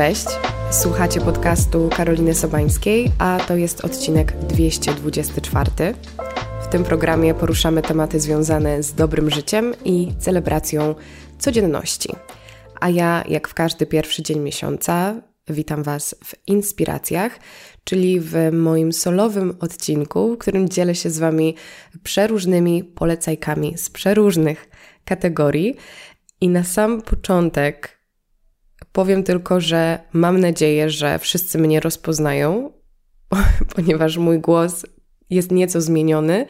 Cześć, słuchacie podcastu Karoliny Sobańskiej, a to jest odcinek 224. W tym programie poruszamy tematy związane z dobrym życiem i celebracją codzienności. A ja, jak w każdy pierwszy dzień miesiąca, witam Was w Inspiracjach, czyli w moim solowym odcinku, w którym dzielę się z Wami przeróżnymi polecajkami z przeróżnych kategorii. I na sam początek powiem tylko, że mam nadzieję, że wszyscy mnie rozpoznają, ponieważ mój głos jest nieco zmieniony.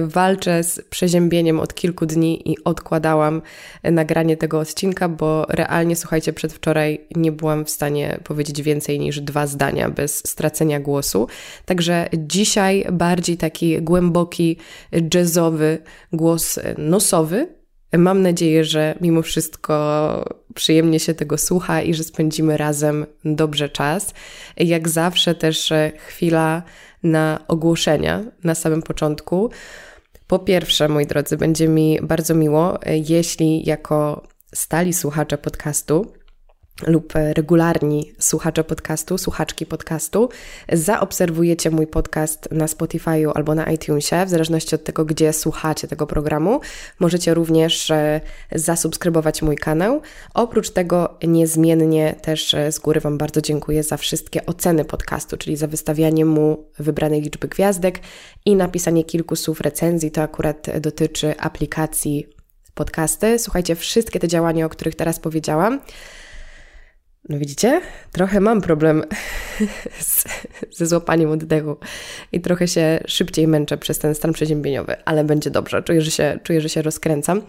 Walczę z przeziębieniem od kilku dni i odkładałam nagranie tego odcinka, bo realnie, słuchajcie, przedwczoraj nie byłam w stanie powiedzieć więcej niż dwa zdania bez stracenia głosu. Także dzisiaj bardziej taki głęboki, jazzowy głos nosowy, Mam nadzieję, że mimo wszystko przyjemnie się tego słucha i że spędzimy razem dobrze czas. Jak zawsze też chwila na ogłoszenia na samym początku. Po pierwsze, moi drodzy, będzie mi bardzo miło, jeśli jako stali słuchacze podcastu lub regularni słuchacze podcastu, słuchaczki podcastu, zaobserwujecie mój podcast na Spotify'u albo na iTunesie, w zależności od tego, gdzie słuchacie tego programu. Możecie również e, zasubskrybować mój kanał. Oprócz tego niezmiennie też e, z góry Wam bardzo dziękuję za wszystkie oceny podcastu, czyli za wystawianie mu wybranej liczby gwiazdek i napisanie kilku słów recenzji. To akurat dotyczy aplikacji podcasty. Słuchajcie, wszystkie te działania, o których teraz powiedziałam, no widzicie? Trochę mam problem z, ze złapaniem oddechu i trochę się szybciej męczę przez ten stan przeziębieniowy, ale będzie dobrze. Czuję, że się, czuję, że się rozkręcam.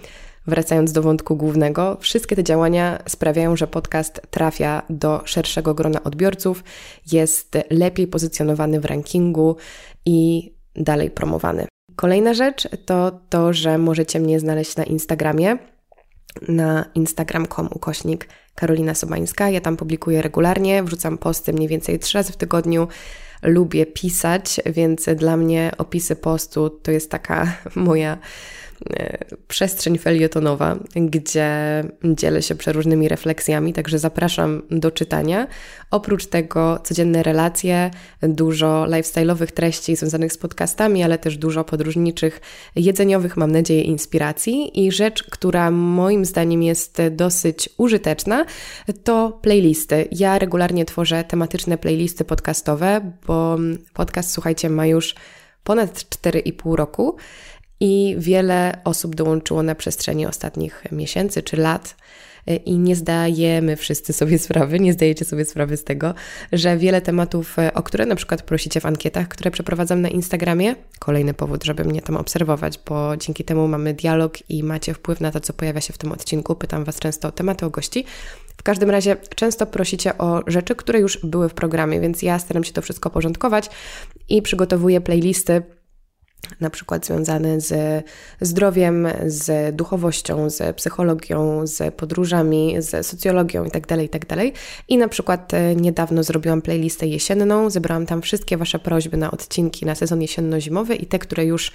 Wracając do wątku głównego, wszystkie te działania sprawiają, że podcast trafia do szerszego grona odbiorców, jest lepiej pozycjonowany w rankingu i dalej promowany. Kolejna rzecz to to, że możecie mnie znaleźć na Instagramie na instagram.com ukośnik Karolina Sobańska. Ja tam publikuję regularnie, wrzucam posty mniej więcej trzy razy w tygodniu. Lubię pisać, więc dla mnie opisy postu to jest taka moja przestrzeń felietonowa, gdzie dzielę się przeróżnymi refleksjami, także zapraszam do czytania. Oprócz tego codzienne relacje, dużo lifestyle'owych treści związanych z podcastami, ale też dużo podróżniczych, jedzeniowych, mam nadzieję, inspiracji. I rzecz, która moim zdaniem jest dosyć użyteczna, to playlisty. Ja regularnie tworzę tematyczne playlisty podcastowe, bo podcast, słuchajcie, ma już ponad 4,5 roku i wiele osób dołączyło na przestrzeni ostatnich miesięcy czy lat. I nie zdajemy wszyscy sobie sprawy, nie zdajecie sobie sprawy z tego, że wiele tematów, o które na przykład prosicie w ankietach, które przeprowadzam na Instagramie, kolejny powód, żeby mnie tam obserwować, bo dzięki temu mamy dialog i macie wpływ na to, co pojawia się w tym odcinku. Pytam Was często o tematy, o gości. W każdym razie często prosicie o rzeczy, które już były w programie, więc ja staram się to wszystko porządkować i przygotowuję playlisty na przykład związane z zdrowiem, z duchowością, z psychologią, z podróżami, z socjologią itd., tak itd. Tak I na przykład e, niedawno zrobiłam playlistę jesienną, zebrałam tam wszystkie Wasze prośby na odcinki na sezon jesienno-zimowy i te, które już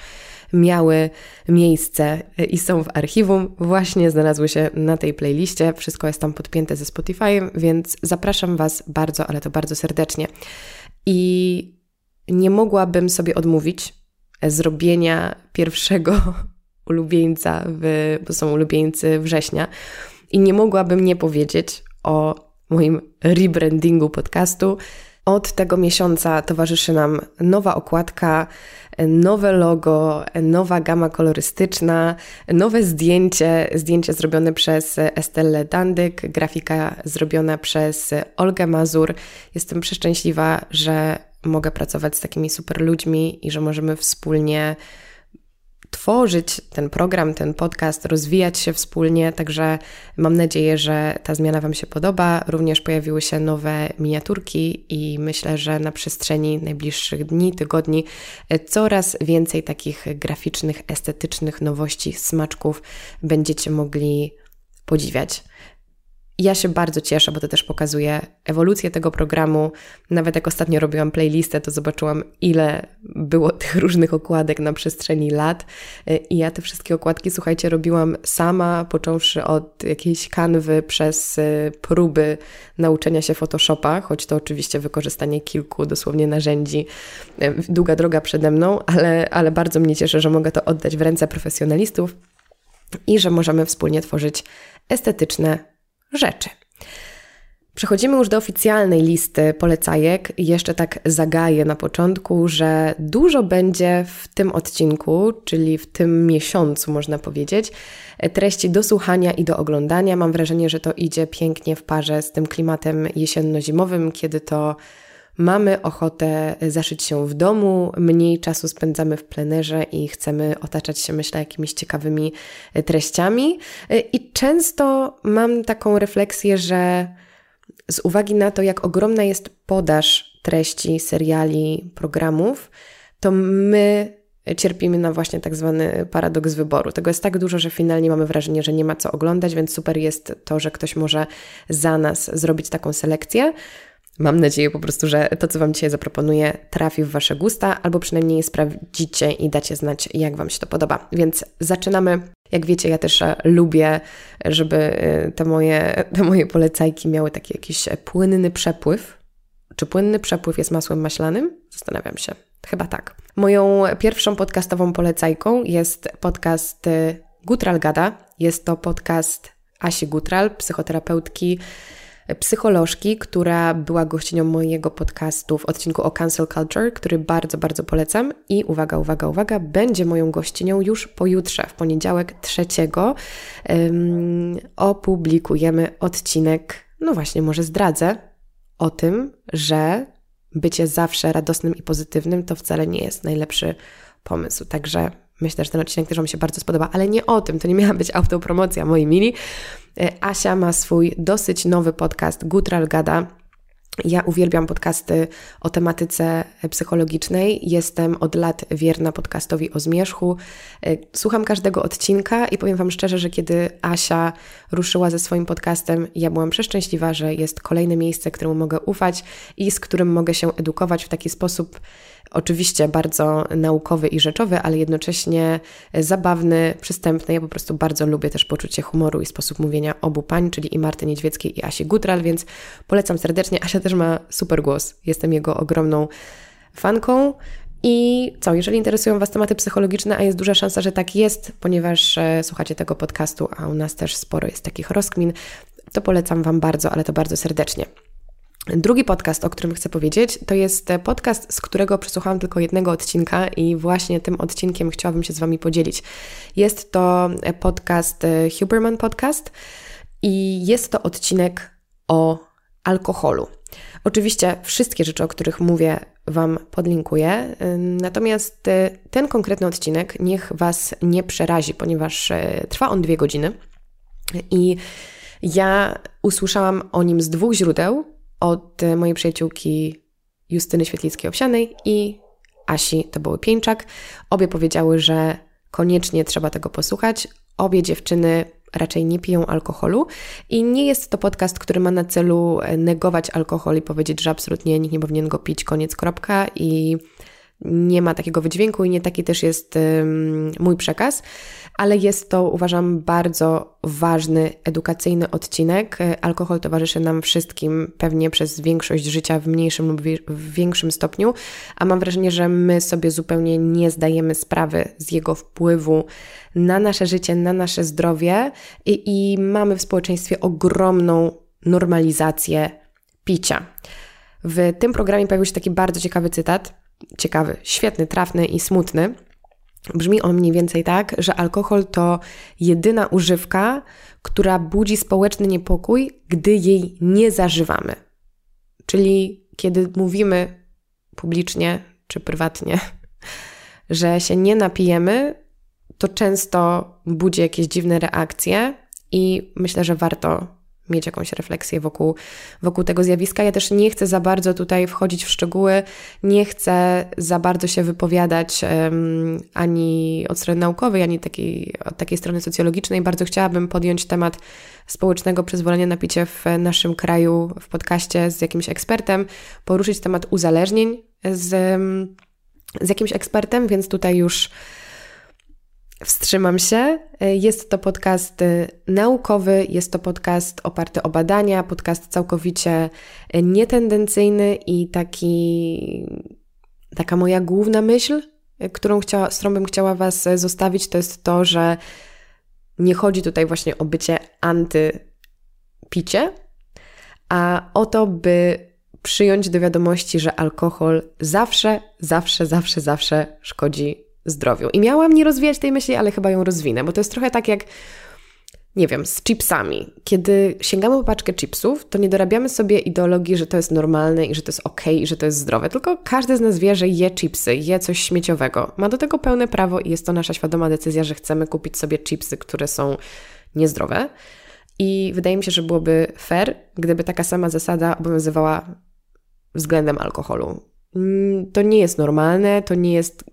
miały miejsce e, i są w archiwum, właśnie znalazły się na tej playliście. Wszystko jest tam podpięte ze Spotify'em, więc zapraszam Was bardzo, ale to bardzo serdecznie. I nie mogłabym sobie odmówić zrobienia pierwszego ulubieńca, w, bo są ulubieńcy września. I nie mogłabym nie powiedzieć o moim rebrandingu podcastu. Od tego miesiąca towarzyszy nam nowa okładka, nowe logo, nowa gama kolorystyczna, nowe zdjęcie, zdjęcie zrobione przez Estelle Dandyk, grafika zrobiona przez Olgę Mazur. Jestem przeszczęśliwa, że mogę pracować z takimi super ludźmi i że możemy wspólnie tworzyć ten program, ten podcast, rozwijać się wspólnie. Także mam nadzieję, że ta zmiana Wam się podoba. Również pojawiły się nowe miniaturki i myślę, że na przestrzeni najbliższych dni, tygodni coraz więcej takich graficznych, estetycznych nowości, smaczków będziecie mogli podziwiać. Ja się bardzo cieszę, bo to też pokazuje ewolucję tego programu. Nawet jak ostatnio robiłam playlistę, to zobaczyłam, ile było tych różnych okładek na przestrzeni lat. I ja te wszystkie okładki, słuchajcie, robiłam sama, począwszy od jakiejś kanwy przez y, próby nauczenia się Photoshopa, choć to oczywiście wykorzystanie kilku dosłownie narzędzi. Y, długa droga przede mną, ale, ale bardzo mnie cieszę, że mogę to oddać w ręce profesjonalistów i że możemy wspólnie tworzyć estetyczne rzeczy. Przechodzimy już do oficjalnej listy polecajek. Jeszcze tak zagaję na początku, że dużo będzie w tym odcinku, czyli w tym miesiącu, można powiedzieć, treści do słuchania i do oglądania. Mam wrażenie, że to idzie pięknie w parze z tym klimatem jesienno-zimowym, kiedy to mamy ochotę zaszyć się w domu, mniej czasu spędzamy w plenerze i chcemy otaczać się, myślę, jakimiś ciekawymi treściami. I często mam taką refleksję, że z uwagi na to, jak ogromna jest podaż treści, seriali, programów, to my cierpimy na właśnie tak zwany paradoks wyboru. Tego jest tak dużo, że finalnie mamy wrażenie, że nie ma co oglądać, więc super jest to, że ktoś może za nas zrobić taką selekcję. Mam nadzieję po prostu, że to, co Wam dzisiaj zaproponuję, trafi w Wasze gusta, albo przynajmniej sprawdzicie i dacie znać, jak Wam się to podoba. Więc zaczynamy. Jak wiecie, ja też e, lubię, żeby e, te moje, te moje polecajki miały taki jakiś płynny przepływ. Czy płynny przepływ jest masłem maślanym? Zastanawiam się. Chyba tak. Moją pierwszą podcastową polecajką jest podcast e, Gutral Gada. Jest to podcast Asi Gutral, psychoterapeutki psycholożki, która była gościnią mojego podcastu w odcinku o cancel culture, który bardzo, bardzo polecam. I uwaga, uwaga, uwaga, będzie moją gościnią już pojutrze, w poniedziałek trzeciego. Um, opublikujemy odcinek, no właśnie, może zdradzę o tym, że bycie zawsze radosnym i pozytywnym to wcale nie jest najlepszy pomysł. Także Myślę, że ten odcinek też Wam się bardzo spodoba, ale nie o tym, to nie miała być autopromocja, moi mili. E, Asia ma swój dosyć nowy podcast Gutral Gada. Ja uwielbiam podcasty o tematyce psychologicznej. Jestem od lat wierna podcastowi o zmierzchu. E, słucham każdego odcinka i powiem Wam szczerze, że kiedy Asia ruszyła ze swoim podcastem, ja byłam przeszczęśliwa, że jest kolejne miejsce, któremu mogę ufać i z którym mogę się edukować w taki sposób, oczywiście bardzo naukowy i rzeczowy, ale jednocześnie zabawny, przystępny. Ja po prostu bardzo lubię też poczucie humoru i sposób mówienia obu pań, czyli i Marty Niedźwieckiej i Asi Gutral, więc polecam serdecznie. Asia też ma super głos. Jestem jego ogromną fanką. I co, jeżeli interesują Was tematy psychologiczne, a jest duża szansa, że tak jest, ponieważ e, słuchacie tego podcastu, a u nas też sporo jest takich rozkmin, to polecam Wam bardzo, ale to bardzo serdecznie. Drugi podcast, o którym chcę powiedzieć, to jest podcast, z którego przesłuchałam tylko jednego odcinka i właśnie tym odcinkiem chciałabym się z Wami podzielić. Jest to podcast e, Huberman Podcast i jest to odcinek o alkoholu. Oczywiście wszystkie rzeczy, o których mówię, Wam podlinkuję, natomiast e, ten konkretny odcinek niech Was nie przerazi, ponieważ e, trwa on dwie godziny i ja usłyszałam o nim z dwóch źródeł od mojej przyjaciółki Justyny Świetlickiej-Owsianej i Asi to były Pieńczak. Obie powiedziały, że koniecznie trzeba tego posłuchać. Obie dziewczyny raczej nie piją alkoholu i nie jest to podcast, który ma na celu negować alkohol i powiedzieć, że absolutnie nikt nie powinien go pić, koniec, kropka i nie ma takiego wydźwięku i nie taki też jest mój przekaz, ale jest to, uważam, bardzo ważny, edukacyjny odcinek. Alkohol towarzyszy nam wszystkim pewnie przez większość życia w mniejszym lub w większym stopniu, a mam wrażenie, że my sobie zupełnie nie zdajemy sprawy z jego wpływu na nasze życie, na nasze zdrowie i, i mamy w społeczeństwie ogromną normalizację picia. W tym programie pojawił się taki bardzo ciekawy cytat ciekawy, świetny, trafny i smutny. Brzmi on mniej więcej tak, że alkohol to jedyna używka, która budzi społeczny niepokój, gdy jej nie zażywamy. Czyli kiedy mówimy publicznie czy prywatnie, że się nie napijemy, to często budzi jakieś dziwne reakcje i myślę, że warto mieć jakąś refleksję wokół, wokół tego zjawiska. Ja też nie chcę za bardzo tutaj wchodzić w szczegóły, nie chcę za bardzo się wypowiadać um, ani od strony naukowej, ani takiej, od takiej strony socjologicznej. Bardzo chciałabym podjąć temat społecznego przyzwolenia na picie w naszym kraju w podcaście z jakimś ekspertem, poruszyć temat uzależnień z, z jakimś ekspertem, więc tutaj już wstrzymam się. Jest to podcast y, naukowy, jest to podcast oparty o badania, podcast całkowicie nietendencyjny i taki, taka moja główna myśl, którą, chciała, z którą bym chciała Was zostawić, to jest to, że nie chodzi tutaj właśnie o bycie antypicie, a o to, by przyjąć do wiadomości, że alkohol zawsze, zawsze, zawsze, zawsze szkodzi zdrowiu. I miałam nie rozwijać tej myśli, ale chyba ją rozwinę, bo to jest trochę tak jak, nie wiem, z chipsami. Kiedy sięgamy po paczkę chipsów, to nie dorabiamy sobie ideologii, że to jest normalne i że to jest ok i że to jest zdrowe, tylko każdy z nas wie, że je chipsy, je coś śmieciowego. Ma do tego pełne prawo i jest to nasza świadoma decyzja, że chcemy kupić sobie chipsy, które są niezdrowe. I wydaje mi się, że byłoby fair, gdyby taka sama zasada obowiązywała względem alkoholu. Mm, to nie jest normalne, to nie jest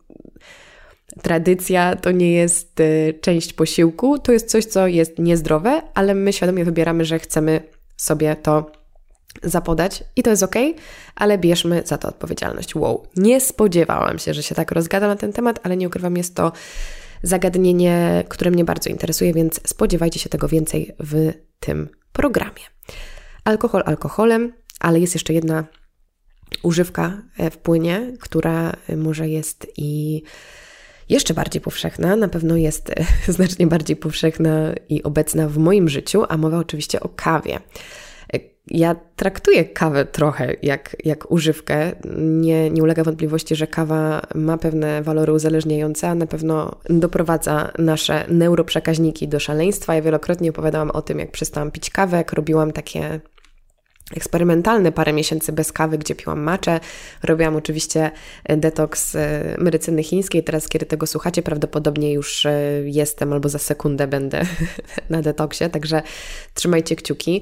tradycja, to nie jest y, część posiłku, to jest coś, co jest niezdrowe, ale my świadomie wybieramy, że chcemy sobie to zapodać i to jest ok, ale bierzmy za to odpowiedzialność. Wow, nie spodziewałam się, że się tak rozgada na ten temat, ale nie ukrywam, jest to zagadnienie, które mnie bardzo interesuje, więc spodziewajcie się tego więcej w tym programie. Alkohol alkoholem, ale jest jeszcze jedna używka e, w płynie, która może jest i jeszcze bardziej powszechna, na pewno jest znacznie bardziej powszechna i obecna w moim życiu, a mowa oczywiście o kawie. Ja traktuję kawę trochę jak, jak używkę. Nie, nie ulega wątpliwości, że kawa ma pewne walory uzależniające, a na pewno doprowadza nasze neuroprzekaźniki do szaleństwa. Ja wielokrotnie opowiadałam o tym, jak przestałam pić kawę, jak robiłam takie eksperymentalny parę miesięcy bez kawy, gdzie piłam maczę. Robiłam oczywiście e, detoks e, medycyny chińskiej. Teraz, kiedy tego słuchacie, prawdopodobnie już e, jestem albo za sekundę będę na detoksie, także trzymajcie kciuki.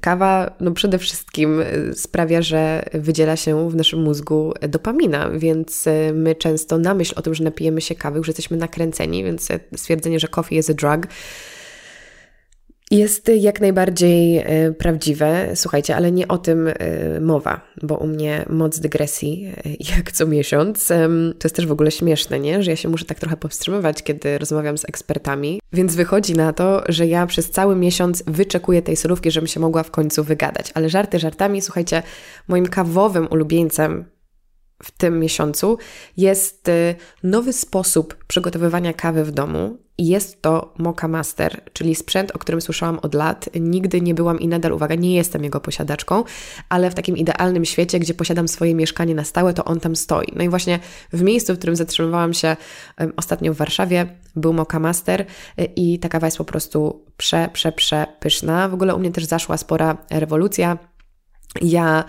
Kawa no przede wszystkim sprawia, że wydziela się w naszym mózgu dopamina, więc my często na myśl o tym, że napijemy się kawy, już jesteśmy nakręceni, więc stwierdzenie, że coffee is a drug jest jak najbardziej e, prawdziwe, słuchajcie, ale nie o tym e, mowa, bo u mnie moc dygresji e, jak co miesiąc. To jest też w ogóle śmieszne, nie? Że ja się muszę tak trochę powstrzymywać, kiedy rozmawiam z ekspertami. Więc wychodzi na to, że ja przez cały miesiąc wyczekuję tej solówki, żebym się mogła w końcu wygadać. Ale żarty żartami, słuchajcie, moim kawowym ulubieńcem w tym miesiącu jest nowy sposób przygotowywania kawy w domu. Jest to Moka Master, czyli sprzęt, o którym słyszałam od lat. Nigdy nie byłam i nadal, uwaga, nie jestem jego posiadaczką, ale w takim idealnym świecie, gdzie posiadam swoje mieszkanie na stałe, to on tam stoi. No i właśnie w miejscu, w którym zatrzymywałam się ostatnio w Warszawie, był Moka Master y, i ta kawa jest po prostu prze, prze, prze pyszna. W ogóle u mnie też zaszła spora rewolucja. Ja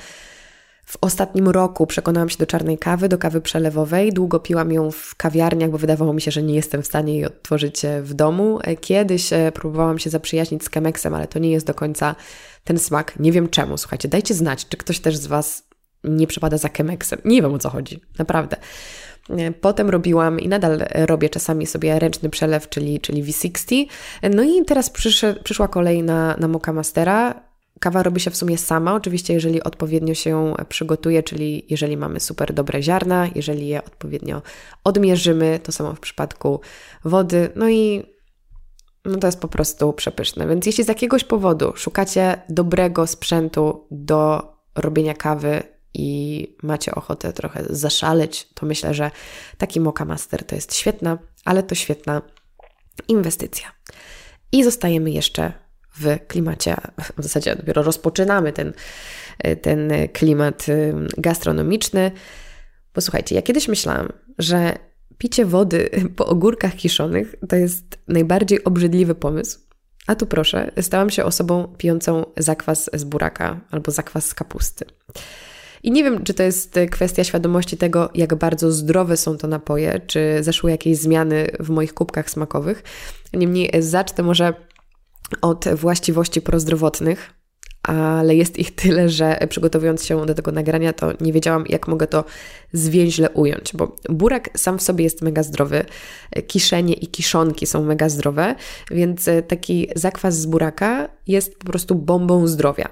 w ostatnim roku przekonałam się do czarnej kawy, do kawy przelewowej. Długo piłam ją w kawiarniach, bo wydawało mi się, że nie jestem w stanie jej odtworzyć e, w domu. E, kiedyś e, próbowałam się zaprzyjaźnić z Chemeksem, ale to nie jest do końca ten smak. Nie wiem czemu. Słuchajcie, dajcie znać, czy ktoś też z Was nie przypada za Chemeksem. Nie wiem o co chodzi, naprawdę. Potem robiłam i nadal robię czasami sobie ręczny przelew, czyli, czyli V60. No i teraz przyszła kolej na, na Moka Mastera. Kawa robi się w sumie sama, oczywiście, jeżeli odpowiednio się przygotuje, czyli jeżeli mamy super dobre ziarna, jeżeli je odpowiednio odmierzymy, to samo w przypadku wody. No i no to jest po prostu przepyszne. Więc jeśli z jakiegoś powodu szukacie dobrego sprzętu do robienia kawy i macie ochotę trochę zaszaleć, to myślę, że taki Moka Master to jest świetna, ale to świetna inwestycja. I zostajemy jeszcze w klimacie, w zasadzie dopiero rozpoczynamy ten, ten klimat gastronomiczny. Bo słuchajcie, ja kiedyś myślałam, że picie wody po ogórkach kiszonych to jest najbardziej obrzydliwy pomysł. A tu proszę, stałam się osobą pijącą zakwas z buraka albo zakwas z kapusty. I nie wiem, czy to jest kwestia świadomości tego, jak bardzo zdrowe są to napoje, czy zeszły jakieś zmiany w moich kubkach smakowych. Niemniej zacznę może od właściwości prozdrowotnych, ale jest ich tyle, że przygotowując się do tego nagrania, to nie wiedziałam, jak mogę to zwięźle ująć, bo burak sam w sobie jest mega zdrowy, kiszenie i kiszonki są mega zdrowe, więc taki zakwas z buraka jest po prostu bombą zdrowia.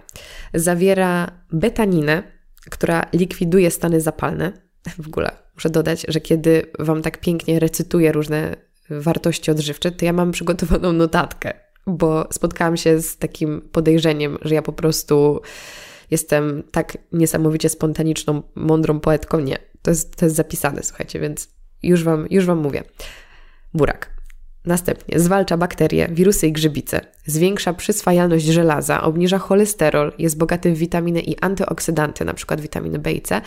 Zawiera betaninę, która likwiduje stany zapalne. W ogóle muszę dodać, że kiedy Wam tak pięknie recytuję różne wartości odżywcze, to ja mam przygotowaną notatkę bo spotkałam się z takim podejrzeniem, że ja po prostu jestem tak niesamowicie spontaniczną, mądrą poetką. Nie, to jest, to jest zapisane, słuchajcie, więc już wam, już wam mówię. Burak. Następnie zwalcza bakterie, wirusy i grzybice, zwiększa przyswajalność żelaza, obniża cholesterol, jest bogaty w witaminy i antyoksydanty, np. witaminy B i C,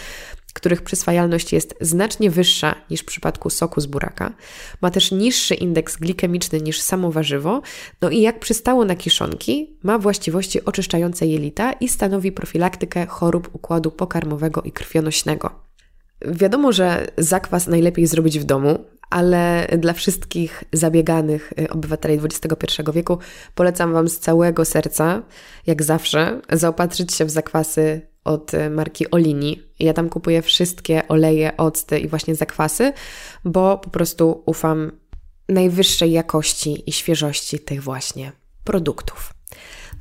których przyswajalność jest znacznie wyższa niż w przypadku soku z buraka. Ma też niższy indeks glikemiczny niż samo warzywo. No i jak przystało na kiszonki, ma właściwości oczyszczające jelita i stanowi profilaktykę chorób układu pokarmowego i krwionośnego. Wiadomo, że zakwas najlepiej zrobić w domu, ale dla wszystkich zabieganych y, obywateli XXI wieku polecam Wam z całego serca, jak zawsze, zaopatrzyć się w zakwasy od y, marki Olini. Ja tam kupuję wszystkie oleje, octy i właśnie zakwasy, bo po prostu ufam najwyższej jakości i świeżości tych właśnie produktów.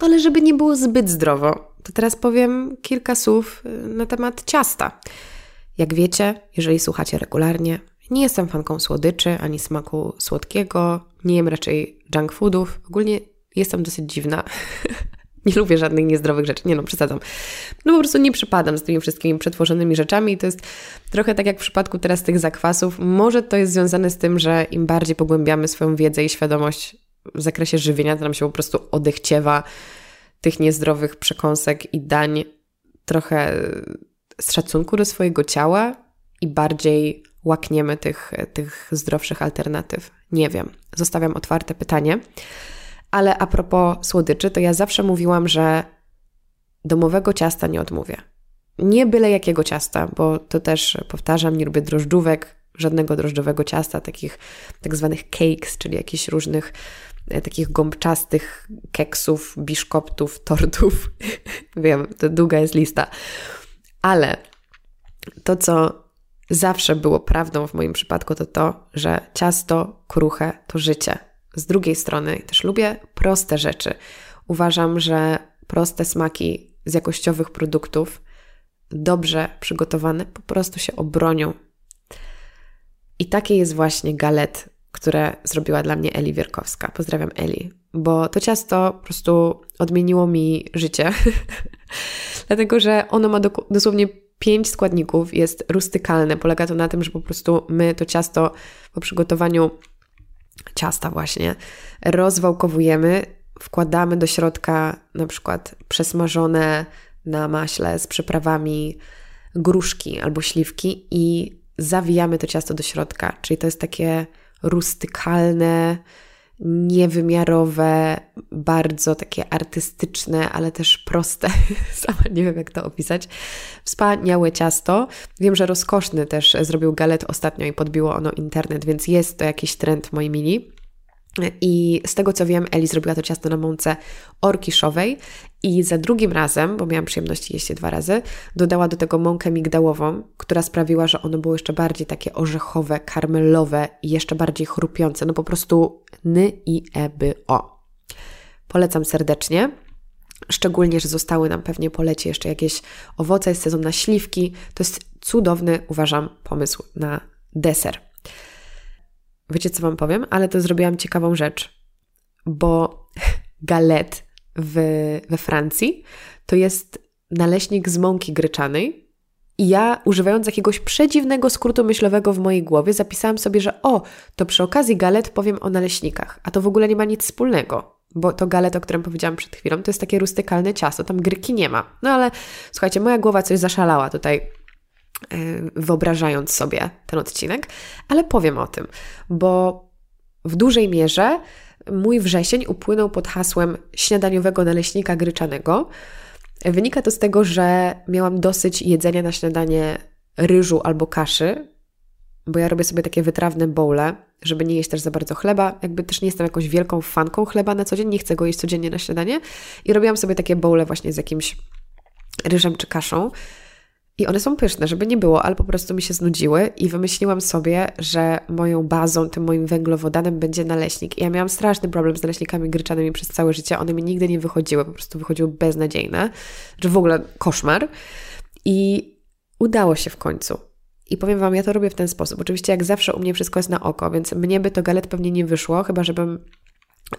No ale żeby nie było zbyt zdrowo, to teraz powiem kilka słów y, na temat ciasta. Jak wiecie, jeżeli słuchacie regularnie, nie jestem fanką słodyczy ani smaku słodkiego, nie jem raczej junk foodów. Ogólnie jestem dosyć dziwna. nie lubię żadnych niezdrowych rzeczy. Nie no, przesadzam. No po prostu nie przypadam z tymi wszystkimi przetworzonymi rzeczami i to jest trochę tak jak w przypadku teraz tych zakwasów. Może to jest związane z tym, że im bardziej pogłębiamy swoją wiedzę i świadomość w zakresie żywienia, to nam się po prostu odechciewa tych niezdrowych przekąsek i dań trochę z szacunku do swojego ciała i bardziej łakniemy tych, tych zdrowszych alternatyw. Nie wiem. Zostawiam otwarte pytanie. Ale a propos słodyczy, to ja zawsze mówiłam, że domowego ciasta nie odmówię. Nie byle jakiego ciasta, bo to też powtarzam, nie lubię drożdżówek, żadnego drożdżowego ciasta, takich tak zwanych cakes, czyli jakichś różnych e, takich gąbczastych keksów, biszkoptów, tortów. Wiem, to długa jest lista. Ale to, co zawsze było prawdą w moim przypadku, to to, że ciasto kruche to życie. Z drugiej strony też lubię proste rzeczy. Uważam, że proste smaki z jakościowych produktów, dobrze przygotowane, po prostu się obronią. I takie jest właśnie galet, które zrobiła dla mnie Eli Wierkowska. Pozdrawiam Eli, bo to ciasto po prostu odmieniło mi życie. Dlatego, że ono ma dosłownie pięć składników, jest rustykalne. Polega to na tym, że po prostu my to ciasto po przygotowaniu ciasta właśnie rozwałkowujemy, wkładamy do środka na przykład przesmażone na maśle z przyprawami gruszki albo śliwki i zawijamy to ciasto do środka. Czyli to jest takie rustykalne, niewymiarowe, bardzo takie artystyczne, ale też proste. Sama nie wiem, jak to opisać. Wspaniałe ciasto. Wiem, że rozkoszny też zrobił galet ostatnio i podbiło ono internet, więc jest to jakiś trend w mojej mini. I z tego co wiem, Eli zrobiła to ciasto na mące orkiszowej i za drugim razem, bo miałam przyjemność jeść je dwa razy, dodała do tego mąkę migdałową, która sprawiła, że ono było jeszcze bardziej takie orzechowe, karmelowe i jeszcze bardziej chrupiące. No po prostu ny i eby o. Polecam serdecznie. Szczególnie, że zostały nam pewnie po lecie jeszcze jakieś owoce, jest sezon na śliwki. To jest cudowny, uważam, pomysł na deser. Wiecie, co Wam powiem? Ale to zrobiłam ciekawą rzecz, bo galet w, we Francji to jest naleśnik z mąki gryczanej. I ja, używając jakiegoś przedziwnego skrótu myślowego w mojej głowie, zapisałam sobie, że o, to przy okazji galet powiem o naleśnikach, a to w ogóle nie ma nic wspólnego, bo to galet, o którym powiedziałam przed chwilą, to jest takie rustykalne ciasto, tam gryki nie ma. No ale słuchajcie, moja głowa coś zaszalała tutaj E, wyobrażając sobie ten odcinek, ale powiem o tym, bo w dużej mierze mój wrzesień upłynął pod hasłem śniadaniowego naleśnika gryczanego. Wynika to z tego, że miałam dosyć jedzenia na śniadanie ryżu albo kaszy, bo ja robię sobie takie wytrawne bowle żeby nie jeść też za bardzo chleba. Jakby też nie jestem jakąś wielką fanką chleba na co dzień, nie chcę go jeść codziennie na śniadanie. I robiłam sobie takie bowle właśnie z jakimś ryżem czy kaszą. I one są pyszne, żeby nie było, ale po prostu mi się znudziły i wymyśliłam sobie, że moją bazą, tym moim węglowodanem będzie naleśnik. I ja miałam straszny problem z naleśnikami gryczanymi przez całe życie. One mi nigdy nie wychodziły, po prostu wychodziły beznadziejne, że w ogóle koszmar. I udało się w końcu. I powiem Wam, ja to robię w ten sposób. Oczywiście, jak zawsze, u mnie wszystko jest na oko, więc mnie by to galet pewnie nie wyszło, chyba żebym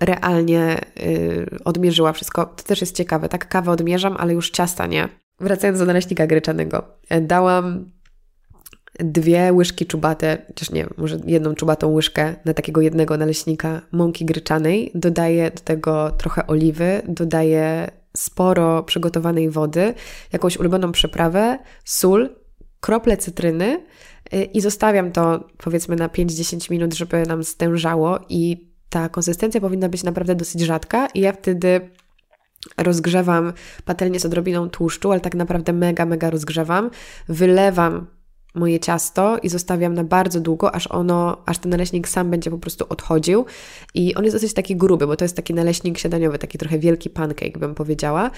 realnie yy, odmierzyła wszystko. To też jest ciekawe. Tak, kawę odmierzam, ale już ciasta nie. Wracając do naleśnika gryczanego. E, dałam dwie łyżki czubate, chociaż nie, może jedną czubatą łyżkę na takiego jednego naleśnika mąki gryczanej. Dodaję do tego trochę oliwy, dodaję sporo przygotowanej wody, jakąś ulubioną przyprawę, sól, krople cytryny y, i zostawiam to powiedzmy na 5-10 minut, żeby nam stężało i ta konsystencja powinna być naprawdę dosyć rzadka i ja wtedy rozgrzewam patelnię z odrobiną tłuszczu, ale tak naprawdę mega, mega rozgrzewam, wylewam moje ciasto i zostawiam na bardzo długo, aż ono, aż ten naleśnik sam będzie po prostu odchodził. I on jest dosyć taki gruby, bo to jest taki naleśnik śniadaniowy, taki trochę wielki pancake, bym powiedziała.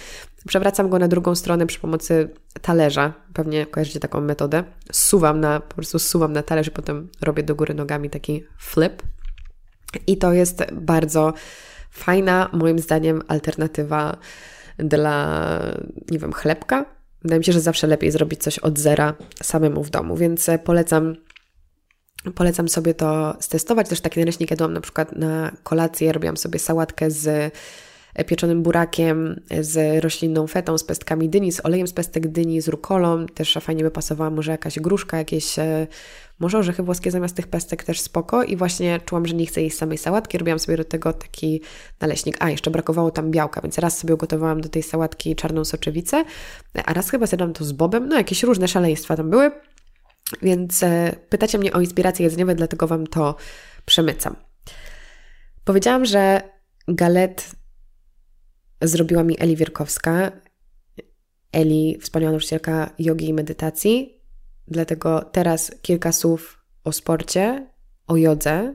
Przewracam go na drugą stronę przy pomocy talerza. Pewnie kojarzycie taką metodę. Suwam na, po prostu suwam na talerz i potem robię do góry nogami taki flip. I to jest bardzo fajna, moim zdaniem, alternatywa dla, nie wiem, chlebka, Wydaje mi się, że zawsze lepiej zrobić coś od zera samemu w domu, więc e, polecam Polecam sobie to stestować. Też taki naleśnik jadłam na przykład na kolację. Robiłam sobie sałatkę z pieczonym burakiem, z roślinną fetą, z pestkami dyni, z olejem z pestek dyni, z rukolą. Też fajnie by pasowała może jakaś gruszka, jakieś e, może orzechy włoskie zamiast tych pestek też spoko i właśnie czułam, że nie chcę jeść samej sałatki, robiłam sobie do tego taki naleśnik. A, jeszcze brakowało tam białka, więc raz sobie ugotowałam do tej sałatki czarną soczewicę, a raz chyba zjadłam to z bobem, no jakieś różne szaleństwa tam były, więc e, pytacie mnie o inspiracje jedzeniowe, dlatego Wam to przemycam. Powiedziałam, że galet zrobiła mi Eli Wierkowska. Eli, wspaniała nauczycielka jogi i medytacji, Dlatego teraz kilka słów o sporcie, o jodze,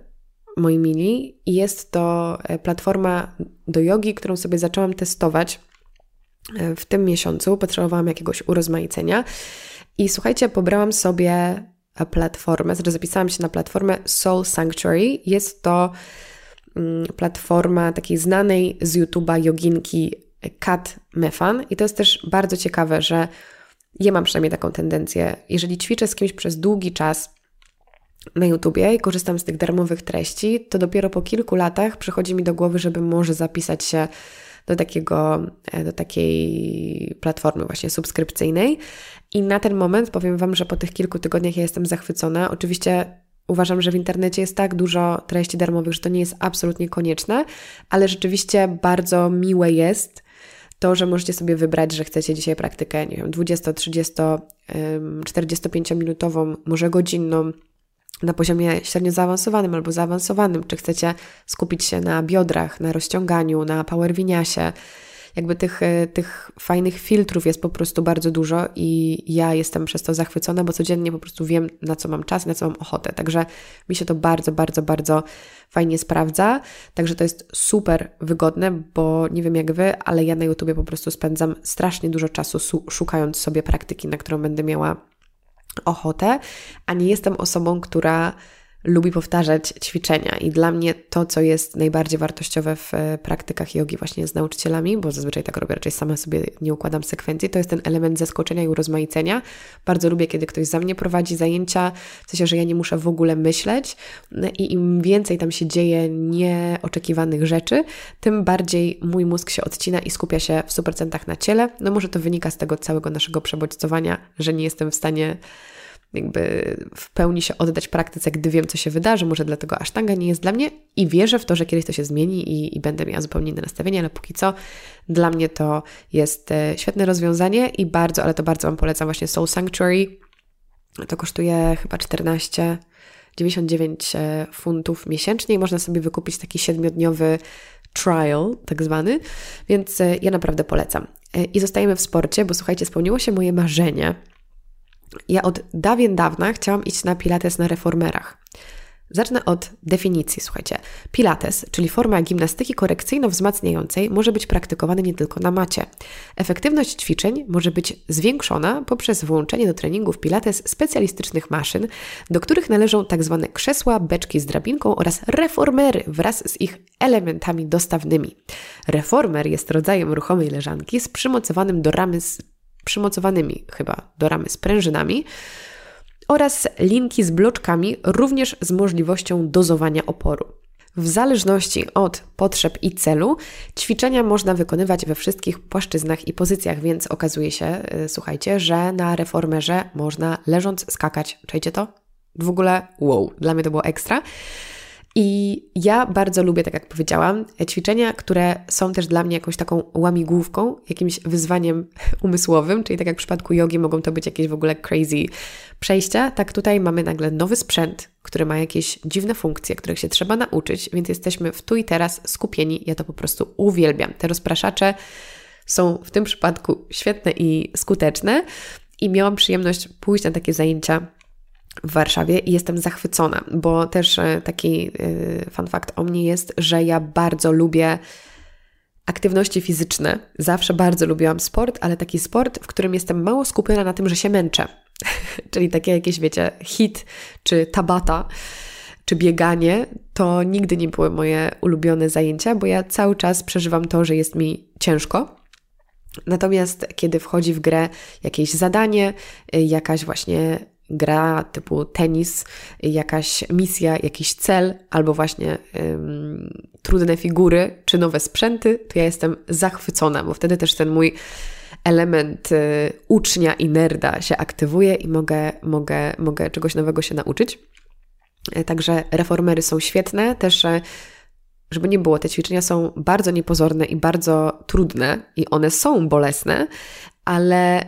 moi mili. Jest to e, platforma do jogi, którą sobie zaczęłam testować e, w tym miesiącu. Potrzebowałam jakiegoś urozmaicenia. I słuchajcie, pobrałam sobie e, platformę, znaczy zapisałam się na platformę Soul Sanctuary. Jest to platforma takiej znanej z YouTube'a joginki Kat Mefan. I to jest też bardzo ciekawe, że ja mam przynajmniej taką tendencję. Jeżeli ćwiczę z kimś przez długi czas na YouTubie i korzystam z tych darmowych treści, to dopiero po kilku latach przychodzi mi do głowy, żeby może zapisać się do, takiego, e, do takiej platformy właśnie subskrypcyjnej. I na ten moment powiem Wam, że po tych kilku tygodniach ja jestem zachwycona. Oczywiście uważam, że w internecie jest tak dużo treści darmowych, że to nie jest absolutnie konieczne, ale rzeczywiście bardzo miłe jest to, że możecie sobie wybrać, że chcecie dzisiaj praktykę, nie wiem, 20, 30, 45 minutową, może godzinną, na poziomie średnio zaawansowanym albo zaawansowanym, czy chcecie skupić się na biodrach, na rozciąganiu, na power winiasie, jakby tych, e, tych fajnych filtrów jest po prostu bardzo dużo i ja jestem przez to zachwycona, bo codziennie po prostu wiem, na co mam czas, na co mam ochotę. Także mi się to bardzo, bardzo, bardzo fajnie sprawdza. Także to jest super wygodne, bo nie wiem jak Wy, ale ja na YouTubie po prostu spędzam strasznie dużo czasu szukając sobie praktyki, na którą będę miała ochotę, a nie jestem osobą, która lubi powtarzać ćwiczenia. I dla mnie to, co jest najbardziej wartościowe w e, praktykach jogi właśnie z nauczycielami, bo zazwyczaj tak robię, raczej sama sobie nie układam sekwencji, to jest ten element zaskoczenia i urozmaicenia. Bardzo lubię, kiedy ktoś za mnie prowadzi zajęcia, w sensie, że ja nie muszę w ogóle myśleć i im więcej tam się dzieje nieoczekiwanych rzeczy, tym bardziej mój mózg się odcina i skupia się w 100% na ciele. No może to wynika z tego całego naszego przebodźcowania, że nie jestem w stanie jakby w pełni się oddać praktyce, gdy wiem, co się wydarzy. Może dlatego asztanga nie jest dla mnie i wierzę w to, że kiedyś to się zmieni i, i będę miała zupełnie inne nastawienie, ale póki co dla mnie to jest e, świetne rozwiązanie i bardzo, ale to bardzo Wam polecam właśnie Soul Sanctuary. To kosztuje chyba 14 99 e, funtów miesięcznie i można sobie wykupić taki siedmiodniowy trial, tak zwany, więc e, ja naprawdę polecam. I zostajemy w sporcie, bo słuchajcie, spełniło się moje marzenie ja od dawien dawna chciałam iść na pilates na reformerach. Zacznę od definicji, słuchajcie. Pilates, czyli forma gimnastyki korekcyjno-wzmacniającej, może być praktykowany nie tylko na macie. Efektywność ćwiczeń może być zwiększona poprzez włączenie do treningów Pilates specjalistycznych maszyn, do których należą tzw. Tak krzesła, beczki z drabinką oraz reformery wraz z ich elementami dostawnymi. Reformer jest rodzajem ruchomej leżanki z przymocowanym do ramy z przymocowanymi chyba do ramy sprężynami, oraz linki z bloczkami, również z możliwością dozowania oporu. W zależności od potrzeb i celu, ćwiczenia można wykonywać we wszystkich płaszczyznach i pozycjach, więc okazuje się, yy, słuchajcie, że na reformerze można leżąc skakać. Czajcie to? W ogóle wow, dla mnie to było ekstra. I ja bardzo lubię, tak jak powiedziałam, ćwiczenia, które są też dla mnie jakąś taką łamigłówką, jakimś wyzwaniem umysłowym, czyli tak jak w przypadku jogi mogą to być jakieś w ogóle crazy przejścia, tak tutaj mamy nagle nowy sprzęt, który ma jakieś dziwne funkcje, których się trzeba nauczyć, więc jesteśmy w tu i teraz skupieni. Ja to po prostu uwielbiam. Te rozpraszacze są w tym przypadku świetne i skuteczne i miałam przyjemność pójść na takie zajęcia w Warszawie i jestem zachwycona, bo też e, taki e, fun fact o mnie jest, że ja bardzo lubię aktywności fizyczne. Zawsze bardzo lubiłam sport, ale taki sport, w którym jestem mało skupiona na tym, że się męczę. Czyli takie jakieś, wiecie, hit czy tabata czy bieganie, to nigdy nie były moje ulubione zajęcia, bo ja cały czas przeżywam to, że jest mi ciężko. Natomiast kiedy wchodzi w grę jakieś zadanie, y, jakaś właśnie gra typu tenis, jakaś misja, jakiś cel, albo właśnie ym, trudne figury czy nowe sprzęty, to ja jestem zachwycona, bo wtedy też ten mój element y, ucznia i nerda się aktywuje i mogę, mogę, mogę czegoś nowego się nauczyć. Y, także reformery są świetne, też y, żeby nie było, te ćwiczenia są bardzo niepozorne i bardzo trudne i one są bolesne, ale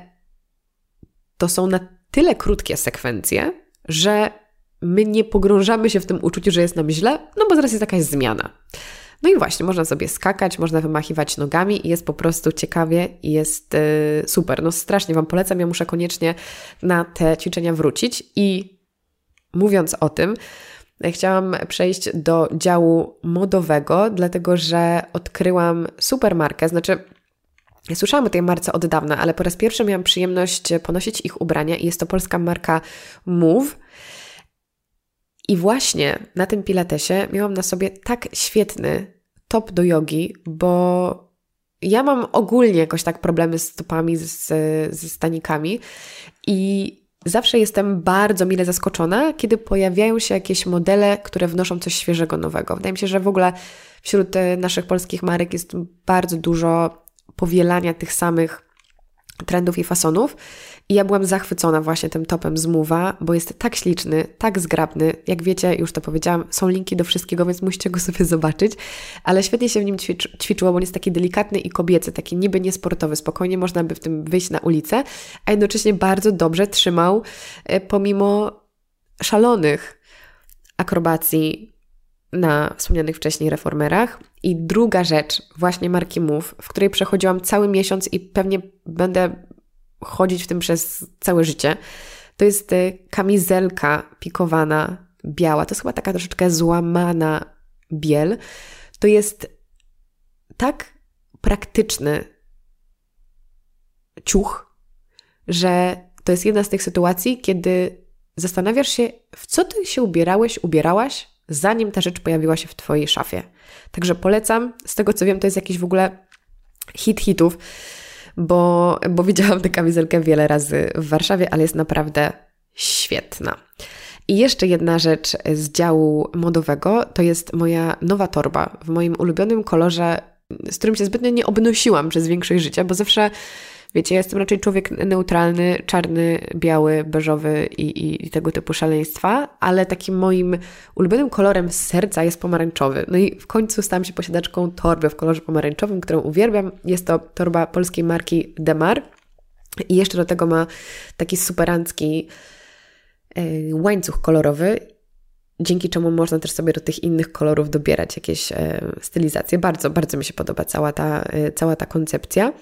to są na tyle krótkie sekwencje, że my nie pogrążamy się w tym uczuciu, że jest nam źle, no bo zaraz jest jakaś zmiana. No i właśnie, można sobie skakać, można wymachiwać nogami i jest po prostu ciekawie i jest yy, super. No strasznie Wam polecam, ja muszę koniecznie na te ćwiczenia wrócić i mówiąc o tym, chciałam przejść do działu modowego, dlatego że odkryłam super markę, znaczy ja słyszałam o tej marce od dawna, ale po raz pierwszy miałam przyjemność ponosić ich ubrania i jest to polska marka Move. I właśnie na tym pilatesie miałam na sobie tak świetny top do jogi, bo ja mam ogólnie jakoś tak problemy z stopami, z, ze stanikami i zawsze jestem bardzo mile zaskoczona, kiedy pojawiają się jakieś modele, które wnoszą coś świeżego, nowego. Wydaje mi się, że w ogóle wśród e, naszych polskich marek jest bardzo dużo powielania tych samych trendów i fasonów. I ja byłam zachwycona właśnie tym topem z Mowa, bo jest tak śliczny, tak zgrabny. Jak wiecie, już to powiedziałam, są linki do wszystkiego, więc musicie go sobie zobaczyć. Ale świetnie się w nim ćwicz, ćwiczyło, bo on jest taki delikatny i kobiecy, taki niby niesportowy. Spokojnie można by w tym wyjść na ulicę, a jednocześnie bardzo dobrze trzymał e, pomimo szalonych akrobacji na wspomnianych wcześniej reformerach. I druga rzecz, właśnie marki Move, w której przechodziłam cały miesiąc i pewnie będę chodzić w tym przez całe życie, to jest y, kamizelka pikowana, biała. To jest chyba taka troszeczkę złamana biel. To jest tak praktyczny ciuch, że to jest jedna z tych sytuacji, kiedy zastanawiasz się, w co ty się ubierałeś, ubierałaś, zanim ta rzecz pojawiła się w Twojej szafie. Także polecam. Z tego co wiem, to jest jakiś w ogóle hit hitów, bo, bo widziałam tę kamizelkę wiele razy w Warszawie, ale jest naprawdę świetna. I jeszcze jedna rzecz z działu modowego to jest moja nowa torba w moim ulubionym kolorze, z którym się zbytnio nie obnosiłam przez większość życia, bo zawsze Wiecie, ja jestem raczej człowiek neutralny, czarny, biały, beżowy i, i, i, tego typu szaleństwa, ale takim moim ulubionym kolorem serca jest pomarańczowy. No i w końcu stałam się posiadaczką torby w kolorze pomarańczowym, którą uwielbiam. Jest to torba polskiej marki Demar i jeszcze do tego ma taki superancki e, łańcuch kolorowy dzięki czemu można też sobie do tych innych kolorów dobierać jakieś e, stylizacje. Bardzo, bardzo mi się podoba cała ta, e, cała ta koncepcja.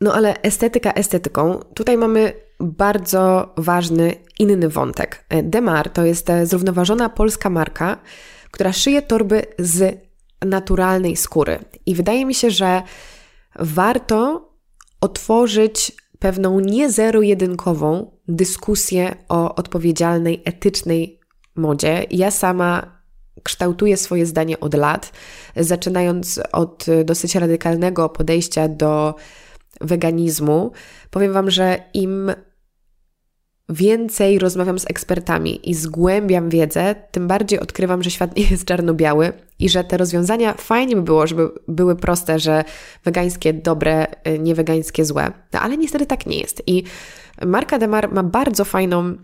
No ale estetyka estetyką. Tutaj mamy bardzo ważny inny wątek. Demar to jest zrównoważona polska marka, która szyje torby z naturalnej skóry. I wydaje mi się, że warto otworzyć pewną nie zero-jedynkową dyskusję o odpowiedzialnej, etycznej modzie. Ja sama kształtuję swoje zdanie od lat, zaczynając od dosyć radykalnego podejścia do weganizmu. Powiem Wam, że im więcej rozmawiam z ekspertami i zgłębiam wiedzę, tym bardziej odkrywam, że świat nie jest czarno-biały i że te rozwiązania fajnie by było, żeby były proste, że wegańskie dobre, y, niewegańskie złe. No ale niestety tak nie jest. I marka Demar ma bardzo fajną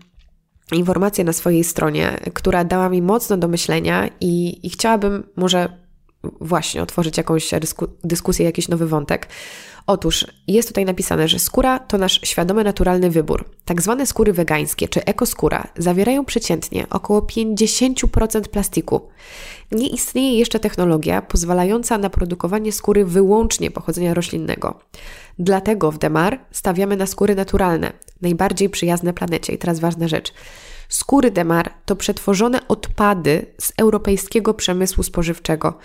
informację na swojej stronie, która dała mi mocno do myślenia i, i chciałabym może właśnie otworzyć jakąś dyskusję, jakiś nowy wątek. Otóż jest tutaj napisane, że skóra to nasz świadomy, naturalny wybór. Tak zwane skóry wegańskie czy ekoskóra zawierają przeciętnie około 50% plastiku. Nie istnieje jeszcze technologia pozwalająca na produkowanie skóry wyłącznie pochodzenia roślinnego. Dlatego w Demar stawiamy na skóry naturalne, najbardziej przyjazne planecie. I teraz ważna rzecz. Skóry Demar to przetworzone odpady z europejskiego przemysłu spożywczego.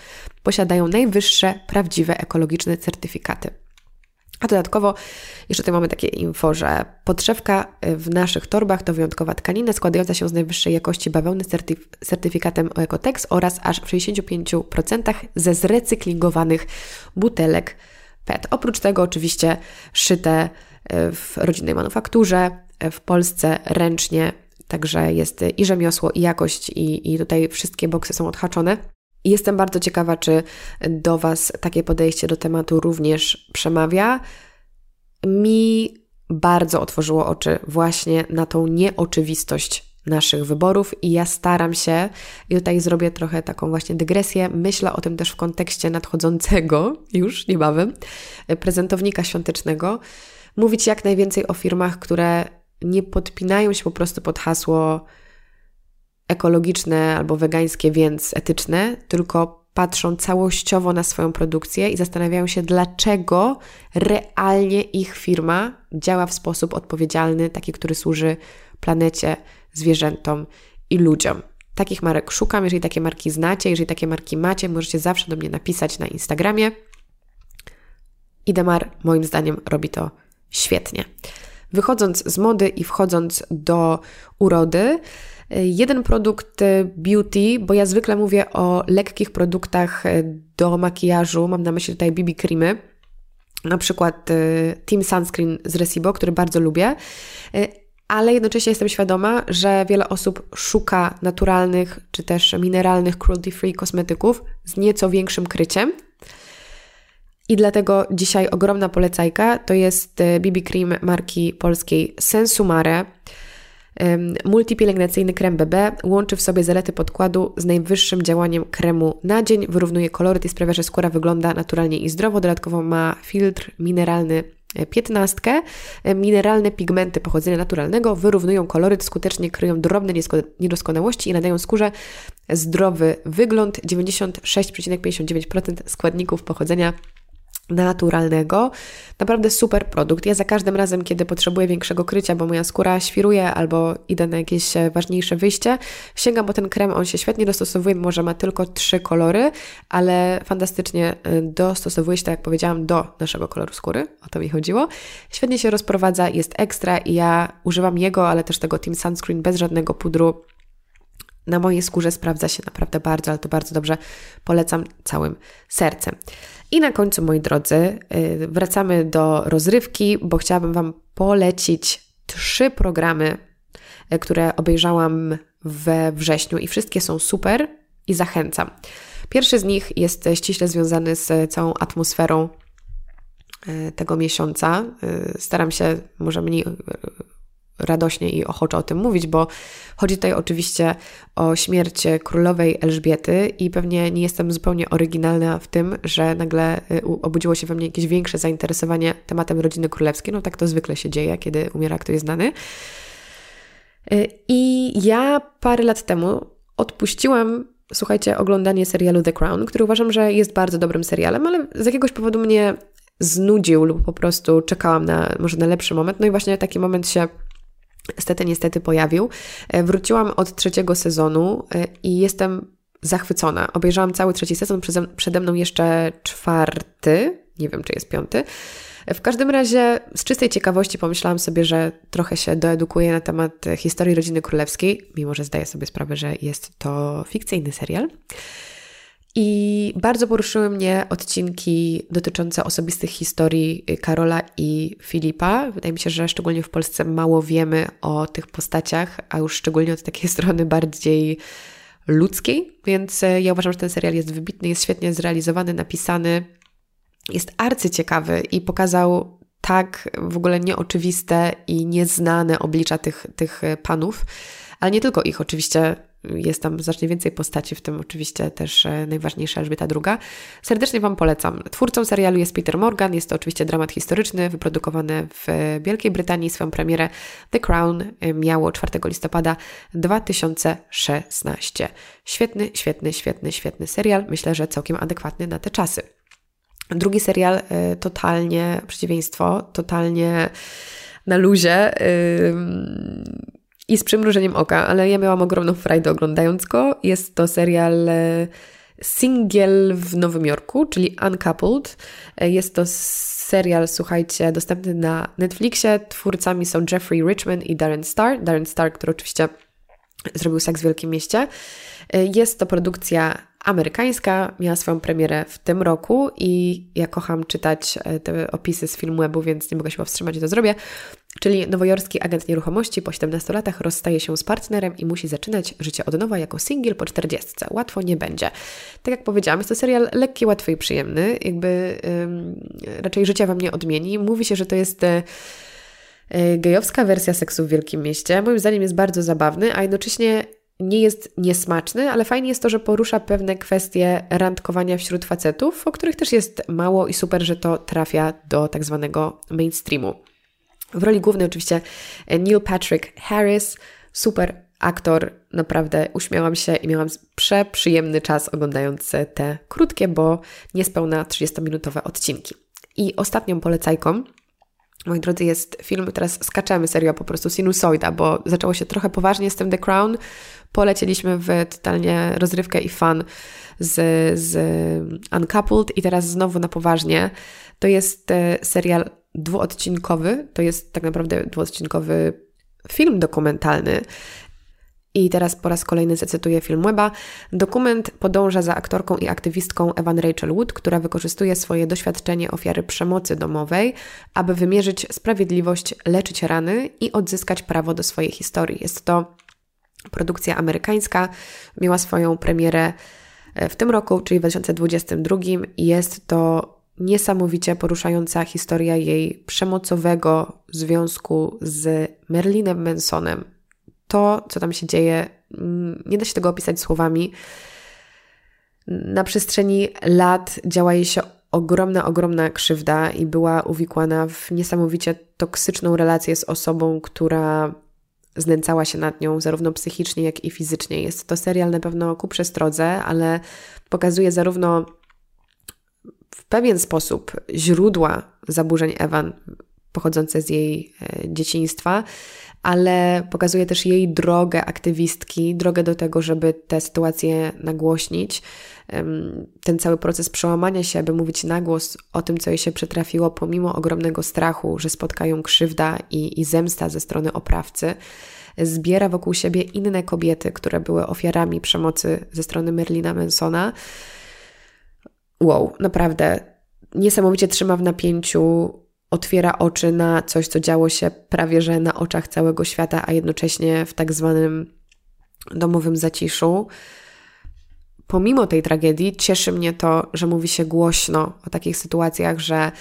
Posiadają najwyższe, prawdziwe ekologiczne certyfikaty. A dodatkowo jeszcze tutaj mamy takie info, że podszewka w naszych torbach to wyjątkowa tkanina składająca się z najwyższej jakości bawełny certyf certyfikatem Oecotex oraz aż w 65% ze zrecyklingowanych butelek PET. Oprócz tego oczywiście szyte w rodzinnej manufakturze, w Polsce ręcznie Także jest i rzemiosło, i jakość, i, i tutaj wszystkie boksy są odhaczone. Jestem bardzo ciekawa, czy do Was takie podejście do tematu również przemawia. Mi bardzo otworzyło oczy właśnie na tą nieoczywistość naszych wyborów i ja staram się, i tutaj zrobię trochę taką właśnie dygresję, myślę o tym też w kontekście nadchodzącego, już niebawem, prezentownika świątecznego, mówić jak najwięcej o firmach, które nie podpinają się po prostu pod hasło ekologiczne albo wegańskie, więc etyczne, tylko patrzą całościowo na swoją produkcję i zastanawiają się, dlaczego realnie ich firma działa w sposób odpowiedzialny, taki, który służy planecie, zwierzętom i ludziom. Takich marek szukam. Jeżeli takie marki znacie, jeżeli takie marki macie, możecie zawsze do mnie napisać na Instagramie. Idemar moim zdaniem robi to świetnie. Wychodząc z mody i wchodząc do urody, jeden produkt beauty, bo ja zwykle mówię o lekkich produktach do makijażu, mam na myśli tutaj BB creamy, na przykład y, Team Sunscreen z Recibo, który bardzo lubię, y, ale jednocześnie jestem świadoma, że wiele osób szuka naturalnych czy też mineralnych cruelty-free kosmetyków z nieco większym kryciem, i dlatego dzisiaj ogromna polecajka to jest BB e, Cream marki polskiej Sensumare. Multipielęgnacyjny krem BB łączy w sobie zalety podkładu z najwyższym działaniem kremu na dzień, wyrównuje koloryt i sprawia, że skóra wygląda naturalnie i zdrowo. Dodatkowo ma filtr mineralny e, piętnastkę. E, mineralne pigmenty pochodzenia naturalnego wyrównują koloryt, skutecznie kryją drobne niedoskonałości i nadają skórze zdrowy wygląd. 96,59% składników pochodzenia naturalnego. Naprawdę super produkt. Ja za każdym razem, kiedy potrzebuję większego krycia, bo moja skóra świruje albo idę na jakieś e, ważniejsze wyjście, sięgam po ten krem. On się świetnie dostosowuje, może ma tylko trzy kolory, ale fantastycznie e, dostosowuje się, tak jak powiedziałam, do naszego koloru skóry. O to mi chodziło. Świetnie się rozprowadza, jest ekstra i ja używam jego, ale też tego Team Sunscreen bez żadnego pudru. Na mojej skórze sprawdza się naprawdę bardzo, ale to bardzo dobrze polecam całym sercem. I na końcu, moi drodzy, y, wracamy do rozrywki, bo chciałabym Wam polecić trzy programy, y, które obejrzałam we wrześniu i wszystkie są super i zachęcam. Pierwszy z nich jest ściśle związany z całą atmosferą y, tego miesiąca. Staram się może mniej radośnie i ochoczo o tym mówić, bo chodzi tutaj oczywiście o śmierć królowej Elżbiety i pewnie nie jestem zupełnie oryginalna w tym, że nagle y, obudziło się we mnie jakieś większe zainteresowanie tematem rodziny królewskiej. No tak to zwykle się dzieje, kiedy umiera ktoś znany. Y, I ja parę lat temu odpuściłam, słuchajcie, oglądanie serialu The Crown, który uważam, że jest bardzo dobrym serialem, ale z jakiegoś powodu mnie znudził lub po prostu czekałam na może na lepszy moment. No i właśnie taki moment się niestety, niestety pojawił. E, wróciłam od trzeciego sezonu e, i jestem zachwycona. Obejrzałam cały trzeci sezon, przede mną jeszcze czwarty, nie wiem czy jest piąty. W każdym razie z czystej ciekawości pomyślałam sobie, że trochę się doedukuję na temat historii rodziny królewskiej, mimo że zdaję sobie sprawę, że jest to fikcyjny serial. I bardzo poruszyły mnie odcinki dotyczące osobistych historii Karola i Filipa. Wydaje mi się, że szczególnie w Polsce mało wiemy o tych postaciach, a już szczególnie od takiej strony bardziej ludzkiej, więc e, ja uważam, że ten serial jest wybitny, jest świetnie zrealizowany, napisany, jest arcyciekawy i pokazał tak w ogóle nieoczywiste i nieznane oblicza tych, tych panów, ale nie tylko ich, oczywiście jest tam znacznie więcej postaci, w tym oczywiście też e, najważniejsza Elżbieta II. Serdecznie Wam polecam. Twórcą serialu jest Peter Morgan, jest to oczywiście dramat historyczny, wyprodukowany w Wielkiej Brytanii. Swoją premierę The Crown e, miało 4 listopada 2016. Świetny, świetny, świetny, świetny serial. Myślę, że całkiem adekwatny na te czasy. Drugi serial, e, totalnie przeciwieństwo, totalnie na luzie i z przymrużeniem oka, ale ja miałam ogromną frajdę oglądając go. Jest to serial e, Singiel w Nowym Jorku, czyli Uncoupled. E, jest to serial, słuchajcie, dostępny na Netflixie. Twórcami są Jeffrey Richman i Darren Star. Darren Star, który oczywiście zrobił Seks w Wielkim Mieście. E, jest to produkcja amerykańska, miała swoją premierę w tym roku i ja kocham czytać e, te opisy z filmu webu, więc nie mogę się powstrzymać i to zrobię. Czyli nowojorski agent nieruchomości po 17 latach rozstaje się z partnerem i musi zaczynać życie od nowa jako singiel po 40. Łatwo nie będzie. Tak jak powiedziałam, jest to serial lekki, łatwy i przyjemny. Jakby ym, raczej życia Wam nie odmieni. Mówi się, że to jest... Y, gejowska wersja seksu w Wielkim Mieście. Moim zdaniem jest bardzo zabawny, a jednocześnie nie jest niesmaczny, ale fajnie jest to, że porusza pewne kwestie randkowania wśród facetów, o których też jest mało i super, że to trafia do tak zwanego mainstreamu. W roli głównej oczywiście Neil Patrick Harris, super aktor, naprawdę uśmiałam się i miałam przeprzyjemny czas oglądając te krótkie, bo niespełna 30-minutowe odcinki. I ostatnią polecajką Moi drodzy, jest film, teraz skaczemy serio po prostu sinusoida, bo zaczęło się trochę poważnie z tym The Crown. Polecieliśmy w totalnie rozrywkę i fan z, z Uncoupled i teraz znowu na poważnie. To jest e, serial dwuodcinkowy, to jest tak naprawdę dwuodcinkowy film dokumentalny i teraz po raz kolejny zacytuję film Weba. Dokument podąża za aktorką i aktywistką Evan Rachel Wood, która wykorzystuje swoje doświadczenie ofiary przemocy domowej, aby wymierzyć sprawiedliwość, leczyć rany i odzyskać prawo do swojej historii. Jest to produkcja amerykańska, miała swoją premierę e, w tym roku, czyli w 2022 i jest to niesamowicie poruszająca historia jej przemocowego związku z Merlinem Mansonem, to, co tam się dzieje, nie da się tego opisać słowami. Na przestrzeni lat działa jej się ogromna, ogromna krzywda i była uwikłana w niesamowicie toksyczną relację z osobą, która znęcała się nad nią zarówno psychicznie, jak i fizycznie. Jest to serial na pewno ku przestrodze, ale pokazuje zarówno w pewien sposób źródła zaburzeń Ewan pochodzące z jej e, dzieciństwa, ale pokazuje też jej drogę aktywistki, drogę do tego, żeby tę sytuację nagłośnić. Ten cały proces przełamania się, aby mówić na głos o tym, co jej się przytrafiło, pomimo ogromnego strachu, że spotkają krzywda i, i zemsta ze strony oprawcy, zbiera wokół siebie inne kobiety, które były ofiarami przemocy ze strony Merlina Mansona. Wow, naprawdę niesamowicie trzyma w napięciu otwiera oczy na coś, co działo się prawie że na oczach całego świata, a jednocześnie w tak zwanym domowym zaciszu. Pomimo tej tragedii, cieszy mnie to, że mówi się głośno o takich sytuacjach, że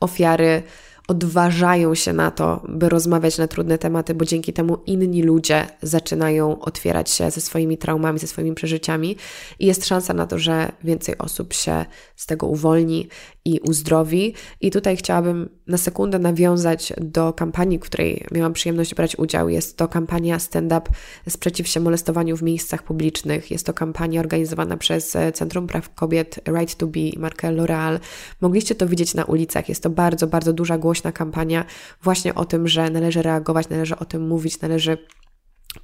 ofiary odważają się na to, by rozmawiać na trudne tematy, bo dzięki temu inni ludzie zaczynają otwierać się ze swoimi traumami, ze swoimi przeżyciami i jest szansa na to, że więcej osób się z tego uwolni i uzdrowi. I tutaj chciałabym na sekundę nawiązać do kampanii, w której miałam przyjemność brać udział. Jest to kampania Stand Up Sprzeciw się molestowaniu w miejscach publicznych. Jest to kampania organizowana przez Centrum Praw Kobiet Right to Be i markę L'Oreal. Mogliście to widzieć na ulicach. Jest to bardzo, bardzo duża, głośna kampania właśnie o tym, że należy reagować, należy o tym mówić, należy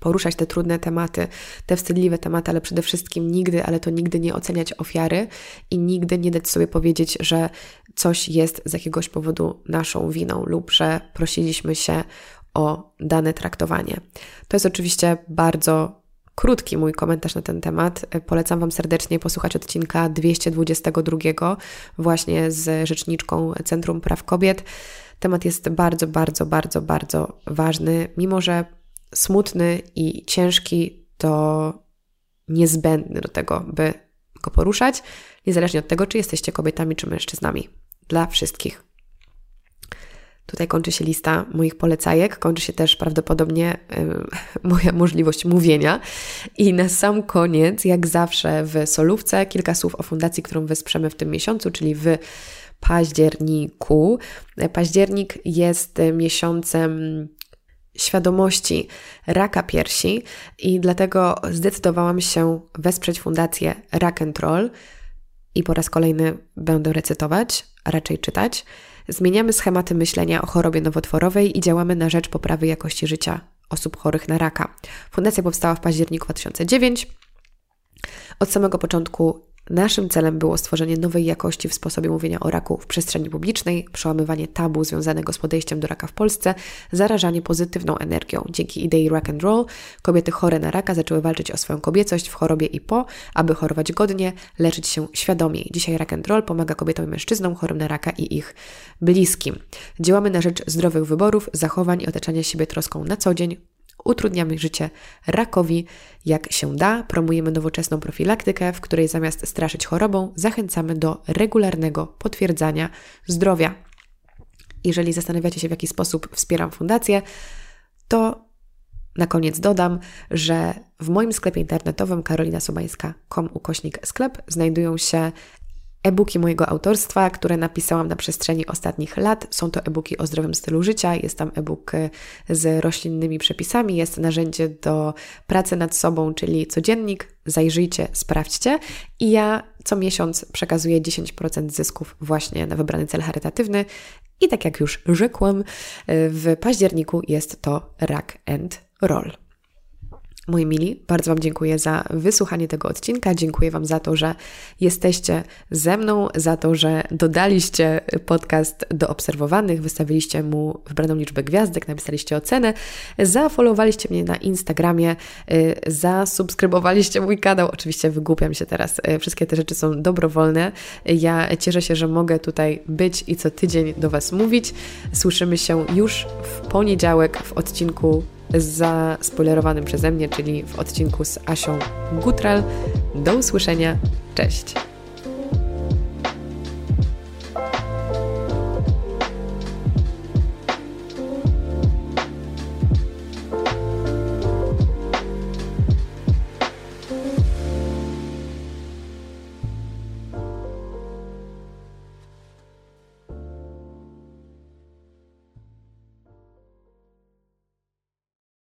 poruszać te trudne tematy, te wstydliwe tematy, ale przede wszystkim nigdy, ale to nigdy nie oceniać ofiary i nigdy nie dać sobie powiedzieć, że coś jest z jakiegoś powodu naszą winą lub że prosiliśmy się o dane traktowanie. To jest oczywiście bardzo krótki mój komentarz na ten temat. Polecam Wam serdecznie posłuchać odcinka 222 właśnie z rzeczniczką Centrum Praw Kobiet. Temat jest bardzo, bardzo, bardzo, bardzo ważny, mimo że smutny i ciężki, to niezbędny do tego, by go poruszać, niezależnie od tego, czy jesteście kobietami, czy mężczyznami. Dla wszystkich. Tutaj kończy się lista moich polecajek, kończy się też prawdopodobnie moja możliwość mówienia. I na sam koniec, jak zawsze w solówce, kilka słów o fundacji, którą wesprzemy w tym miesiącu, czyli w październiku. Październik jest miesiącem świadomości raka piersi i dlatego zdecydowałam się wesprzeć fundację Rack and Roll i po raz kolejny będę recytować, a raczej czytać. Zmieniamy schematy myślenia o chorobie nowotworowej i działamy na rzecz poprawy jakości życia osób chorych na raka. Fundacja powstała w październiku 2009. Od samego początku Naszym celem było stworzenie nowej jakości w sposobie mówienia o raku w przestrzeni publicznej, przełamywanie tabu związanego z podejściem do raka w Polsce, zarażanie pozytywną energią. Dzięki idei rock and roll kobiety chore na raka zaczęły walczyć o swoją kobiecość w chorobie i po, aby chorować godnie, leczyć się świadomie. Dzisiaj rock and roll pomaga kobietom i mężczyznom chorym na raka i ich bliskim. Działamy na rzecz zdrowych wyborów, zachowań i otaczania siebie troską na co dzień, utrudniamy życie rakowi jak się da, promujemy nowoczesną profilaktykę, w której zamiast straszyć chorobą, zachęcamy do regularnego potwierdzania zdrowia. Jeżeli zastanawiacie się, w jaki sposób wspieram fundację, to na koniec dodam, że w moim sklepie internetowym karolinasobańska.com ukośnik sklep znajdują się e-booki mojego autorstwa, które napisałam na przestrzeni ostatnich lat. Są to e-booki o zdrowym stylu życia, jest tam e-book e, z roślinnymi przepisami, jest narzędzie do pracy nad sobą, czyli codziennik. Zajrzyjcie, sprawdźcie. I ja co miesiąc przekazuję 10% zysków właśnie na wybrany cel charytatywny. I tak jak już rzekłam, e, w październiku jest to Rack and Roll. Moi mili, bardzo Wam dziękuję za wysłuchanie tego odcinka. Dziękuję Wam za to, że jesteście ze mną, za to, że dodaliście podcast do obserwowanych, wystawiliście mu wybraną liczbę gwiazdek, napisaliście ocenę, zafollowowaliście mnie na Instagramie, y, zasubskrybowaliście mój kanał. Oczywiście wygłupiam się teraz, y, wszystkie te rzeczy są dobrowolne. Ja cieszę się, że mogę tutaj być i co tydzień do Was mówić. Słyszymy się już w poniedziałek w odcinku zaspoilerowanym przeze mnie, czyli w odcinku z Asią Gutral. Do usłyszenia. Cześć!